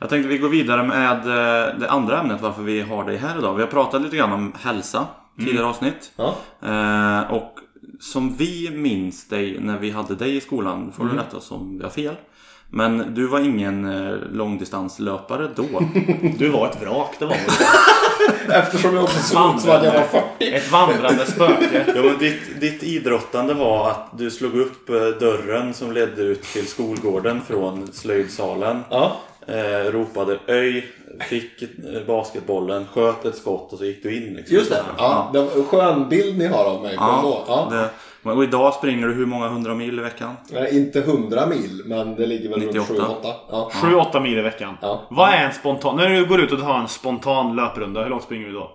Jag tänkte vi går vidare med eh, det andra ämnet varför vi har dig här idag. Vi har pratat lite grann om hälsa tidigare avsnitt. Ja. Eh, och som vi minns dig när vi hade dig i skolan, får du rätta oss om vi har fel. Men du var ingen eh, långdistanslöpare då. Du var ett vrak, det var du. Eftersom jag också såg ut som att jag var 40. Ett vandrande spöke. Ja, men ditt, ditt idrottande var att du slog upp eh, dörren som ledde ut till skolgården från slöjdsalen. Ja. Eh, ropade öj fick eh, basketbollen, sköt ett skott och så gick du in. Liksom. Just det. Ja, det var en skön bild ni har av mig. Ja, Ja. det, och idag springer du hur många hundra mil i veckan? Nej, Inte 100 mil, men det ligger väl 98. runt 7-8. Ja. 7-8 mil i veckan. Ja. Vad är en spontan... När du går ut och tar en spontan löprunda, hur långt springer du då?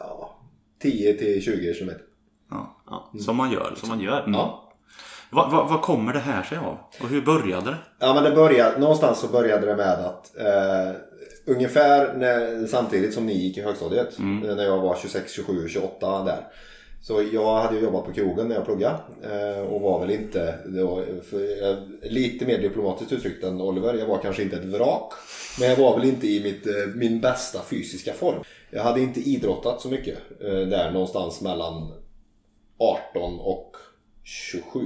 ja. 10 till 20 kilometer. Ja. Ja. Som man gör. Som Liksom. man gör. Ja. Vad vad- vad kommer det här sig av? Och hur började det? Ja men det började, någonstans så började det med att eh, ungefär när, samtidigt som ni gick i högstadiet, eh, när jag var 26, 27, 28 där. Så jag hade ju jobbat på krogen när jag pluggade eh, och var väl inte, var, jag, lite mer diplomatiskt uttryckt än Oliver, jag var kanske inte ett vrak. Men jag var väl inte i mitt, eh, min bästa fysiska form. Jag hade inte idrottat så mycket eh, där någonstans mellan 18 och 27.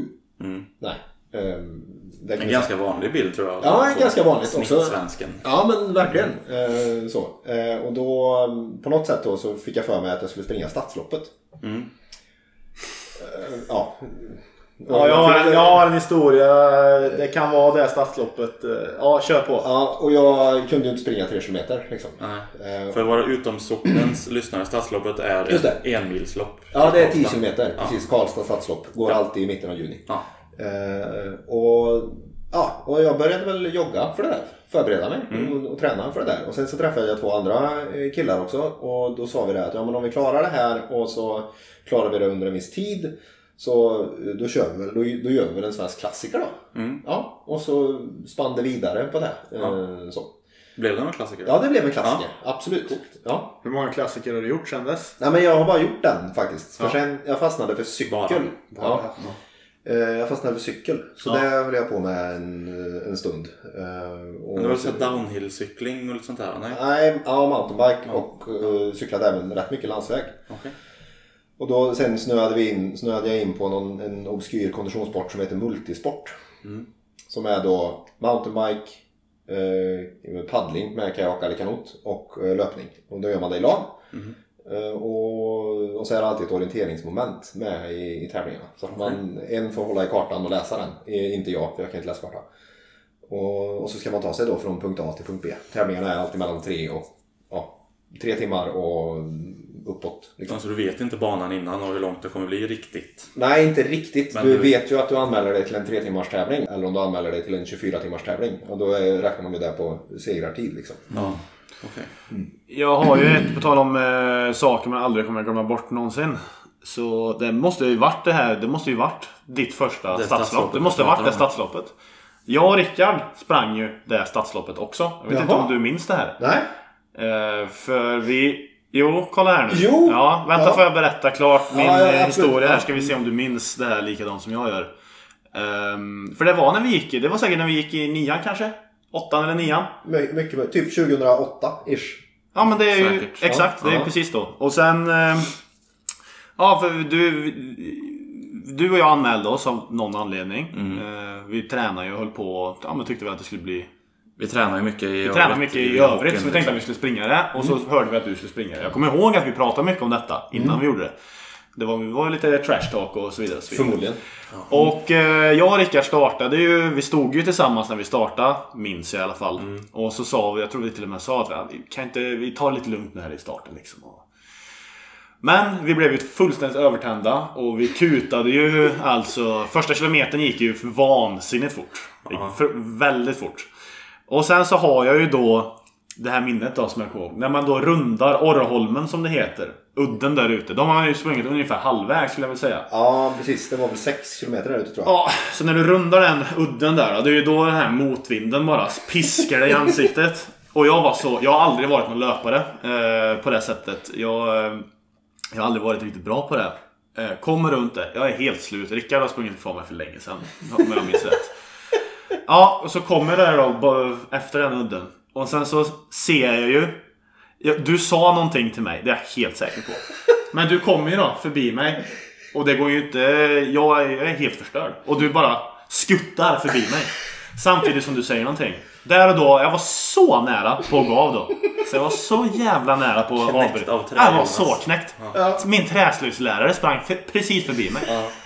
Nej. ehm, det kan En ganska vanlig bild tror jag. Ja, ganska vanligt också. Snittsvensken. Ja men verkligen. Eh, så. Eh, och då mm, på något sätt då så fick jag för mig att jag skulle springa stadsloppet. Mm. Ja. Ja, jag, har- jag har en historia. Det kan vara det stadsloppet. Eh, Ja, kör på. Ja, och jag kunde ju inte springa tre kilometer liksom. Nej. Eh, För våra utomsocknens lyssnare, stadsloppet är Just ett enmilslopp. Ja, det är 10 Karlstad. kilometer. Precis. Karlstad stadslopp. Går alltid i mitten av juni. Ja. Eh, och, ja, och jag började väl jogga för det där. Förbereda mig och, och träna för det där. Och sen så träffade jag två andra killar också. Och då sa vi det att ja, men om vi klarar det här och så klarar vi det under en viss tid. Så eh, då, kör vi väl, då, då gör vi väl en svensk klassiker då. Mm. Ja, och så spann det vidare på det. Eh, så. Blev det någon klassiker? Ja, det blev en klassiker. Absolut. Ja. Hur många klassiker har du gjort sen dess? Nej, men jag har bara gjort den faktiskt. För Ja. sen jag fastnade för cykel. Bara. Ja. Eh, Jag fastnade för cykel. Så Ja. det höll jag på med en, en stund. Och- Men det var så downhill-cykling och lite sånt där? Nej? Nej, ja, mountainbike och uh, cyklade även rätt mycket landsväg. Okej. Och då sen snöade, vi in, snöade jag in på någon, en obskyr konditionssport som heter multisport. Mm. Som är då mountainbike, eh, paddling med kajak eller kanot och eh, löpning. Och då gör man det i lag. Mm. Eh, och, och så är det alltid ett orienteringsmoment med i, i tävlingarna. Så att man, en får hålla i kartan och läsa den. Eh, Inte jag, för jag kan inte läsa kartan. Och, och så ska man ta sig då från punkt A till punkt B. Tävlingarna är alltid mellan tre och ja, tre timmar och uppåt. Liksom. Så du vet inte banan innan och hur långt det kommer bli riktigt? Nej, inte riktigt. Men du du- vet ju att du anmäler dig till en 3 timmars tävling eller om du anmäler dig till en 24 timmars tävling. Och då är, räknar man ju där på segrartid liksom. Ja. Okej. Jag har ju ett, på tal om eh, saker man aldrig kommer glömma bort någonsin. Så det måste ju varit det här, det måste ju varit ditt första Det stadslopp. Det måste ha varit det stadsloppet. Jag och Rickard sprang ju det stadsloppet också. Jag vet inte Jaha. om du minns det här. Nej, Eh, för vi... Jo, kolla här nu. Jo. Ja, vänta Ja. får jag berätta klart min Ja, ja, eh, historia här. Ska vi se om du minns det här likadant som jag gör. Ehm, för det var när vi gick i, det var säkert när vi gick i nian kanske? Åttan eller nian? my- mycket, mycket. Typ 2008-ish. Ja men det är ju Säkert. exakt, det är Ja. precis då. Och sen... Eh, ja för du... Du och jag anmälde oss av någon anledning. Mm. Eh, vi tränade ju och höll på och ja, men tyckte väl att det skulle bli... Vi tränar ju mycket i Vi tränade mycket i övrigt så vi tänkte att vi liksom. skulle springa det. Och så hörde vi att du skulle springa det. Jag kommer ihåg att vi pratade mycket om detta innan vi gjorde det. Det var, det var lite trash talk och så vidare. Och så vidare. Förmodligen. Och eh, jag och Rickard startade ju, vi stod ju tillsammans när vi startade, minns jag i alla fall. Och så sa vi, jag tror vi till och med sa att "Ja, vi kan inte, vi tar lite lugnt nu här i starten liksom. Men vi blev ju fullständigt övertända och vi kutade ju alltså, första kilometern gick ju för vansinnigt fort. Det gick för, väldigt fort. Och sen så har jag ju då det här minnet då som jag kommer ihåg. När man då rundar Orreholmen som det heter. Udden där ute. De har man ju sprungit ungefär halvvägs skulle jag vilja säga. Ja, precis. Det var väl 6 kilometer där ute tror jag. Ja, så när du rundar den udden där, då, det är ju då den här motvinden bara piskar dig i ansiktet. Och jag var så, jag har aldrig varit någon löpare eh, på det sättet. Jag, eh, jag har aldrig varit riktigt bra på det. Eh, kommer runt det, jag är helt slut. Rickard har sprungit ifrån mig för länge sedan. Om jag minns rätt. Ja, och så kommer det då bara efter den udden. Och sen så ser jag ju... Ja, du sa någonting till mig, det är jag helt säker på. Men du kommer ju då förbi mig. Och det går ju inte... Jag är, jag är helt förstörd. Och du bara skuttar förbi mig. Samtidigt som du säger någonting. Där och då, jag var så nära på att gå av då. Så jag var så jävla nära på att avbryta. av Jag var så knäckt. Ja. Min träslöjdslärare sprang precis förbi mig. Är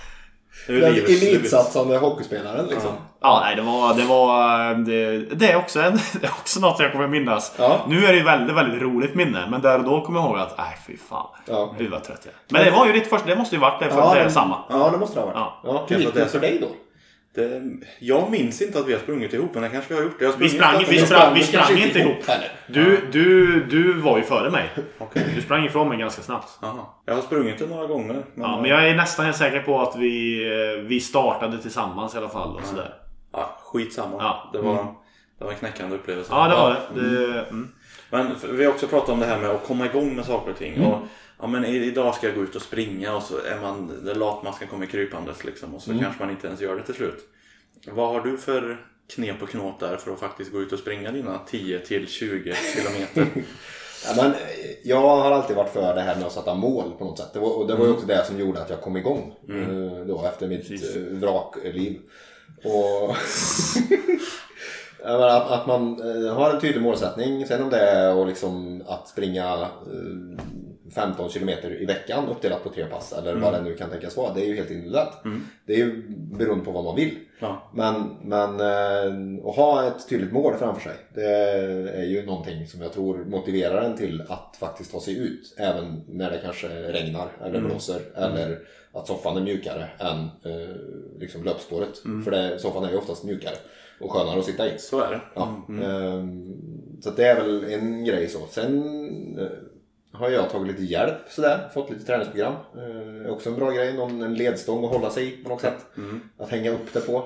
Den elitsatsande hockeyspelaren liksom. Ja, nej, det var... Det, var det, det, är också en, det är också något jag kommer minnas. Ja. Nu är det ju väldigt, väldigt roligt minne. Men där och då kommer jag ihåg att, nej fy fan. Ja. Gud vad trött jag är. Men det var ju ditt första, det måste ju varit det för det är samma. Ja, det måste det ha varit. Ja. Ja. Hur gick det. för dig då? Det, jag minns inte att vi har sprungit ihop, men det kanske vi har gjort. Har Vi sprang, vi bra. sprang, vi sprang inte ihop. heller. Du, du, du var ju före mig. Okej. Du sprang ifrån mig ganska snabbt. Aha. Jag har sprungit det några gånger. Men, Ja, men jag är nästan helt säker på att vi, eh, vi startade tillsammans i alla fall. Och sådär. ja, skitsamma. Ja. Det, var, det var en knäckande upplevelse. Ja, det var det. det mm. Men för- vi har också pratat om det här med att komma igång med saker och ting. Och, ja, men idag ska jag gå ut och springa och så är man, det latmasken kommer krypandes liksom och så kanske man inte ens gör det till slut. Vad har du för knep och knåp där för att faktiskt gå ut och springa dina 10 till 20 kilometer? Ja, men, eh, jag har alltid varit för det här med att sätta mål på något sätt. Det var, och det var ju också det som gjorde att jag kom igång eh, då, efter mitt Precis. eh, vrakliv. Och men att, att man eh, har en tydlig målsättning. Sen om det är att, liksom, att springa eh, 15 kilometer i veckan uppdelat på tre pass eller vad det nu kan tänkas vara. Det är ju helt individuellt. Det är ju beroende på vad man vill. Ja. Men, men eh, att ha ett tydligt mål framför sig. Det är ju någonting som jag tror motiverar en till att faktiskt ta sig ut. Även när det kanske regnar eller blåser. Eller att soffan är mjukare än eh, liksom löpspåret. För det, soffan är ju oftast mjukare och skönare att sitta i. Så är det. Ja, ehm, så det är väl en grej så. Sen eh, har jag tagit lite hjälp sådär, fått lite träningsprogram. Eh, också en bra grej, någon, en ledstång att hålla sig i på något sätt. Att hänga upp det på.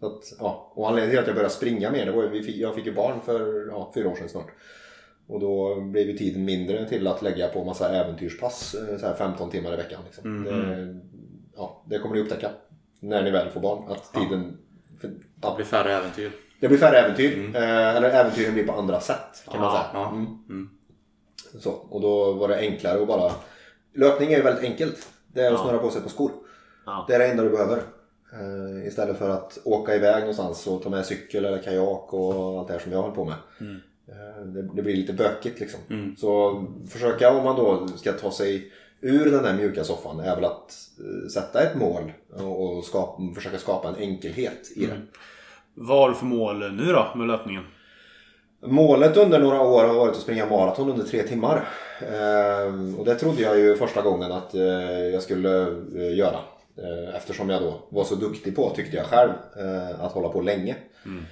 Så att, ja. Och anledningen till att jag började springa mer, det var ju, fick, jag fick ju barn för ja, fyra år sedan snart. Och då blev ju tiden mindre till att lägga på massa äventyrspass, eh, så här 15 timmar i veckan. Liksom. Det, ja, det kommer ni upptäcka när ni väl får barn. Att tiden... För, Det blir färre äventyr. det blir färre äventyr. Eh, eller äventyren blir på andra sätt kan man Ja, säga. ja. Mm. Mm. Så, och då var det enklare att bara... Löpning är ju väldigt enkelt. Det är att snurra på sig på skor. Det är det enda du behöver. Eh, istället för att åka iväg någonstans och ta med cykel eller kajak och allt det här som jag håller på med. Eh, det, det blir lite bökigt liksom. Så försöka om man då ska ta sig ur den här mjuka soffan är väl att eh, sätta ett mål och, skapa, försöka skapa en enkelhet i det. Vad har du för mål nu då med löpningen? Målet under några år har varit att springa maraton under tre timmar. Ehm, och det trodde jag ju första gången att eh, jag skulle eh, göra. Eh, eftersom jag då var så duktig på, tyckte jag själv, eh, att hålla på länge. Ehm,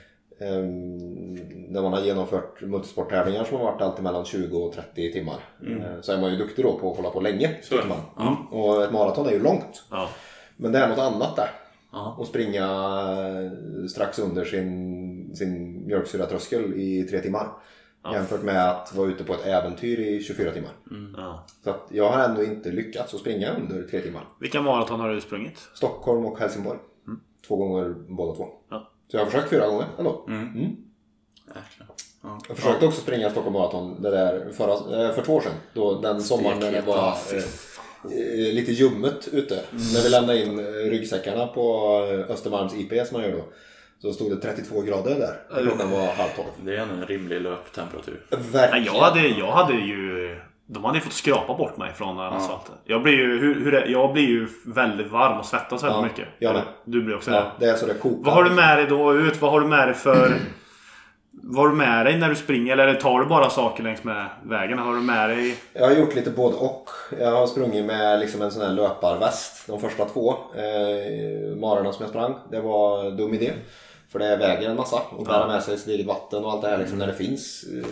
när man har genomfört multisporttävlingar som har varit alltid mellan 20 och 30 timmar. Eh, så är man ju duktig då på att hålla på länge. tycker man. Mm. Och ett maraton är ju långt. Ja. Men det är något annat där. Ja. Och springa eh, strax under sin, sin mjölksyratröskel i tre timmar. Jämfört med att vara ute på ett äventyr i 24 timmar. Ja. Så att jag har ändå inte lyckats att springa under tre timmar. Vilka maraton har du sprungit? Stockholm och Helsingborg. Två gånger båda två. Ja. Så jag har försökt fyra gånger ändå. Jäklar. Ja. Jag försökte också springa Stockholm Marathon det där förra, eh, för två år sedan. Då, den sommaren när det var eh, eh, lite ljummet ute. När vi lämnade in eh, ryggsäckarna på Östermalms IP som man gör då. Så stod det 32 grader där. när Klockan var halv tolv. Det är en rimlig löptemperatur. Verkligen. jag, hade, jag hade ju... De hade ju fått skrapa bort mig från asfalten. Jag blir ju, hur, hur är, jag blir ju väldigt varm och svettas väldigt Ja, mycket. jag med. Du blir också Ja, det. är så det kokar. Vad har du med dig då ut? Vad har du med dig för... Vad har du med dig när du springer? Eller tar du bara saker längs med vägen? Har du med dig... Jag har gjort lite både och. Jag har sprungit med liksom en sån här löparväst de första två eh, marorna som jag sprang. Det var dum idé. För det väger en massa och bära med sig sitt eget vatten och allt det här liksom när det finns eh,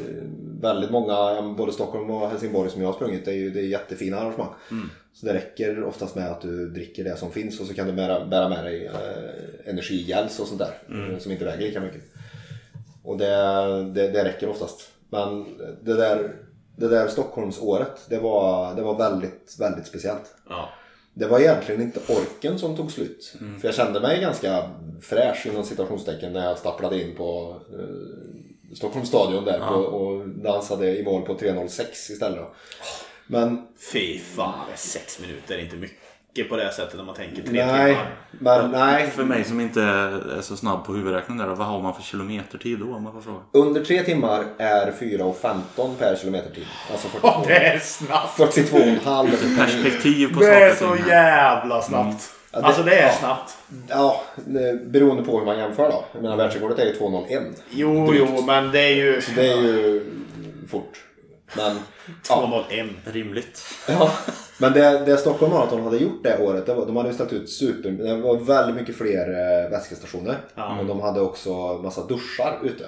väldigt många, både Stockholm och Helsingborg som jag har sprungit, det är ju det är jättefina arrangemang. Så det räcker oftast med att du dricker det som finns och så kan du bära, bära med dig eh, energigels och sånt där eh, som inte väger lika mycket. Och det, det, det räcker oftast. Men det där, det där Stockholmsåret, det var, det var väldigt, väldigt speciellt. Ja. Det var egentligen inte orken som tog slut. För jag kände mig ganska fräsch inom citationstecken när jag stapplade in på eh, Stockholms stadion där på, och dansade i mål på 3.06 istället. Men Fy fan, sex minuter är inte mycket. Mycket på det sättet när man tänker tre Nej, timmar. men nej. För mig som inte är så snabb på huvudräkning där, vad har man för kilometertid då om man får fråga? Under tre timmar är 4,15 per kilometertid. Alltså 42, Ja, det är snabbt! 42,5. Perspektiv på Det är saker så ting. jävla snabbt. Ja, det- Alltså det är ja. snabbt. Ja, beroende på hur man jämför då. Jag menar världsrekordet är ju 2,01. Jo, Drygt. jo, men det är ju... Så det är ju fort. Men, ja. 2.01. Rimligt. ja. Men det, det Stockholm Marathon hade gjort det året, det var, de hade ju ställt ut super... Det var väldigt mycket fler eh, vätskestationer. Och de hade också massa duschar ute.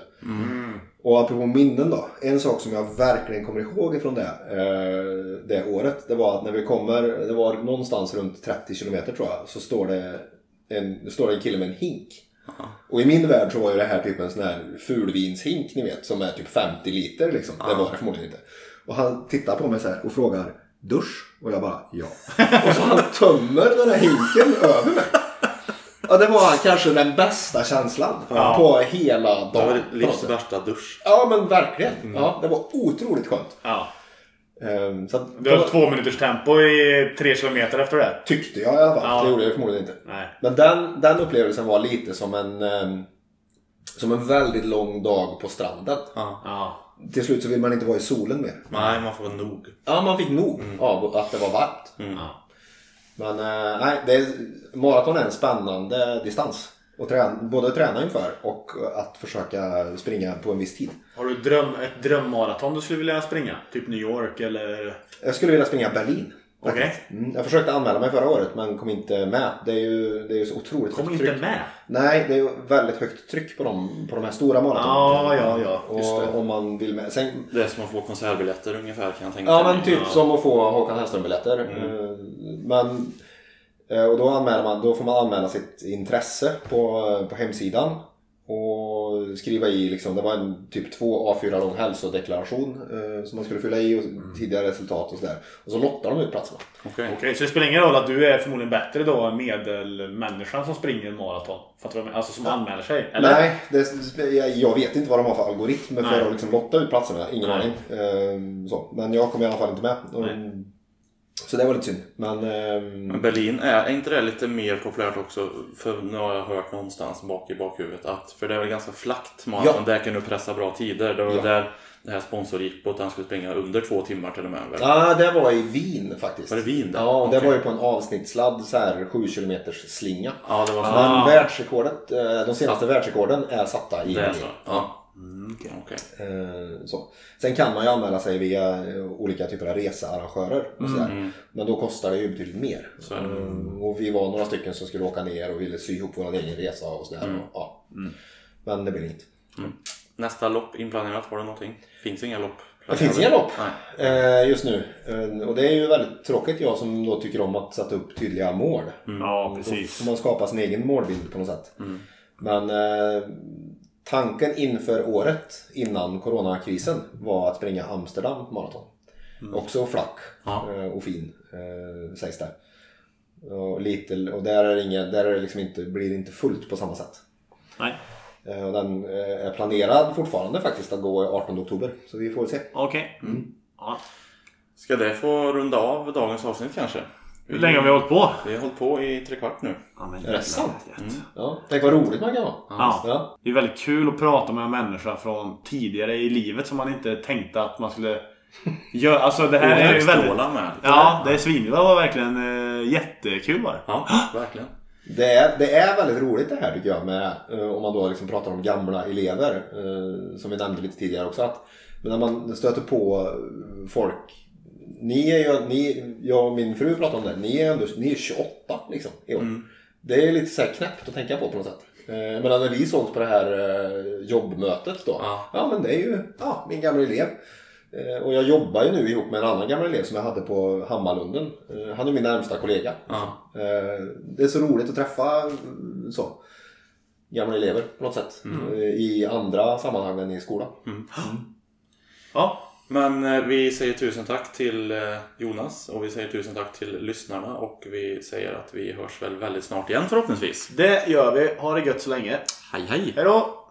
Och apropå minnen då. En sak som jag verkligen kommer ihåg ifrån det, eh, det året. Det var att när vi kommer, det var någonstans runt 30 kilometer tror jag. Så står det en, står det en kille med en hink. Och i min värld så var ju det här typ en sån här fulvinshink ni vet. Som är typ 50 liter liksom. Det var det förmodligen inte. Och han tittar på mig så här och frågar Dusch? Och jag bara ja. Och så han tömmer den här hinken över mig. Ja, det var kanske den bästa känslan på hela dagen. Det var livs värsta dusch. Ja men verkligen. Ja, det var otroligt skönt. Ja. Ehm, så att, Du höll två minuters tempo i tre kilometer efter det. tyckte jag i alla fall. Ja. Det gjorde jag förmodligen inte. Nej. Men den, den upplevelsen var lite som en, ehm, som en väldigt lång dag på stranden. Ja. Till slut så vill man inte vara i solen mer. Nej, man får nog. Ja, man fick nog av att det var varmt. ja. Men eh, nej, det är, maraton är en spännande distans. Att träna, både träna inför och att försöka springa på en viss tid. Har du dröm, ett drömmaraton du skulle vilja springa? Typ New York eller... Jag skulle vilja springa Berlin. Okej. faktiskt. Mm, jag försökte anmäla mig förra året men kom inte med. Det är ju, det är ju så otroligt Kom högt inte tryck. med. Nej, det är ju väldigt högt tryck på de, på de här stora maratonerna. Ja, ja, ja. Just det. Och om man vill med. Sen, Det är som att få konsertbiljetter ungefär kan jag tänka ja mig. men typ som att få Håkan Hellström-biljetter. Eh, Men, och då, anmäler man, då får man anmäla sitt intresse på, på hemsidan. Och skriva i, liksom, det var en typ två A4 lång hälsodeklaration eh, som man skulle fylla i och tidigare resultat och sådär. Och så lottar de ut platserna. Okej. Okej, så det spelar ingen roll att du är förmodligen bättre då än medelmänniskan som springer en maraton? Alltså som anmäler sig? Eller? Nej, det, jag, vet inte vad de har för algoritmer för Nej. att liksom lotta ut platserna. Ingen aning. Så. Men jag kom i alla fall inte med. Ehm, så det var lite synd. Men ehm, Men Berlin, är, är inte det lite mer populärt också? För nu har jag hört någonstans bak i bakhuvudet att, för det är väl ganska flackt maraton, där kan du pressa bra tider. Det var Ja. där det här sponsor gick på att han skulle springa under två timmar till och med. Väl? Ja, det var i Wien faktiskt. Var det Wien där? Ja, det Okej. var ju på en avsnittsladd så här 7 km slinga. Ja, det var så. Men världsrekordet, eh, de senaste världsrekorden är satta i Det är Wien. så? Ja. Mm, okej. Eh, så. Sen kan man ju anmäla sig via eh, olika typer av researrangörer. Och sådär. Men då kostar det ju betydligt mer. Eh, och vi var några stycken som skulle åka ner och ville sy ihop vår egen resa och sådär. Och, ja. Men det blev inget. Nästa lopp inplanerat, har du någonting? Finns inga lopp? Det finns inga lopp Nej. just nu. Och det är ju väldigt tråkigt jag som då tycker om att sätta upp tydliga mål. Ja, Då precis. får man skapa sin egen målbild på något sätt. Men tanken inför året innan coronakrisen var att springa Amsterdam maraton. Också flack Ja. eh, och fin eh, sägs det. Och, lite, och där, är det ingen, där är det liksom inte, blir det inte fullt på samma sätt. Nej. Eh, och den är planerad fortfarande faktiskt att gå 18 oktober. Så vi får se. Okej. Ja. Ska det få runda av dagens avsnitt kanske? Hur länge har vi hållit på? Vi har hållit på i tre kvart nu. Ja, men Är det sant? jävlar. Ja, tänk vad roligt man kan vara. Ja. Ja. Det är väldigt kul att prata med en människa från tidigare i livet som man inte tänkte att man skulle göra. Alltså det här är ju väldigt... med. Ja, det är svin. Det var verkligen eh, jättekul var det. Ja, verkligen. Det är, det är väldigt roligt det här tycker jag med, eh, om man då liksom pratar om gamla elever. eh, Som vi nämnde lite tidigare också. Att, men när man stöter på folk. Ni är ju, ni, jag och min fru pratar om det. Ni är, ändå, ni är 28 liksom i år. Det är lite så här knäppt att tänka på på något sätt. Eh, Men när vi sågs på det här eh, jobbmötet då. Ja. Ja men det är ju ja, min gamla elev. Eh, Och jag jobbar ju nu ihop med en annan gammal elev som jag hade på Hammarlunden. Han är min närmsta kollega. Ja. Det är så roligt att träffa så, gamla elever på något sätt. Eh, I andra sammanhang än i skolan. Ja. Men eh, vi säger tusen tack till eh, Jonas och vi säger tusen tack till lyssnarna och vi säger att vi hörs väl väldigt snart igen förhoppningsvis. Det gör vi. Ha det gött så länge. Hej hej! Hej då!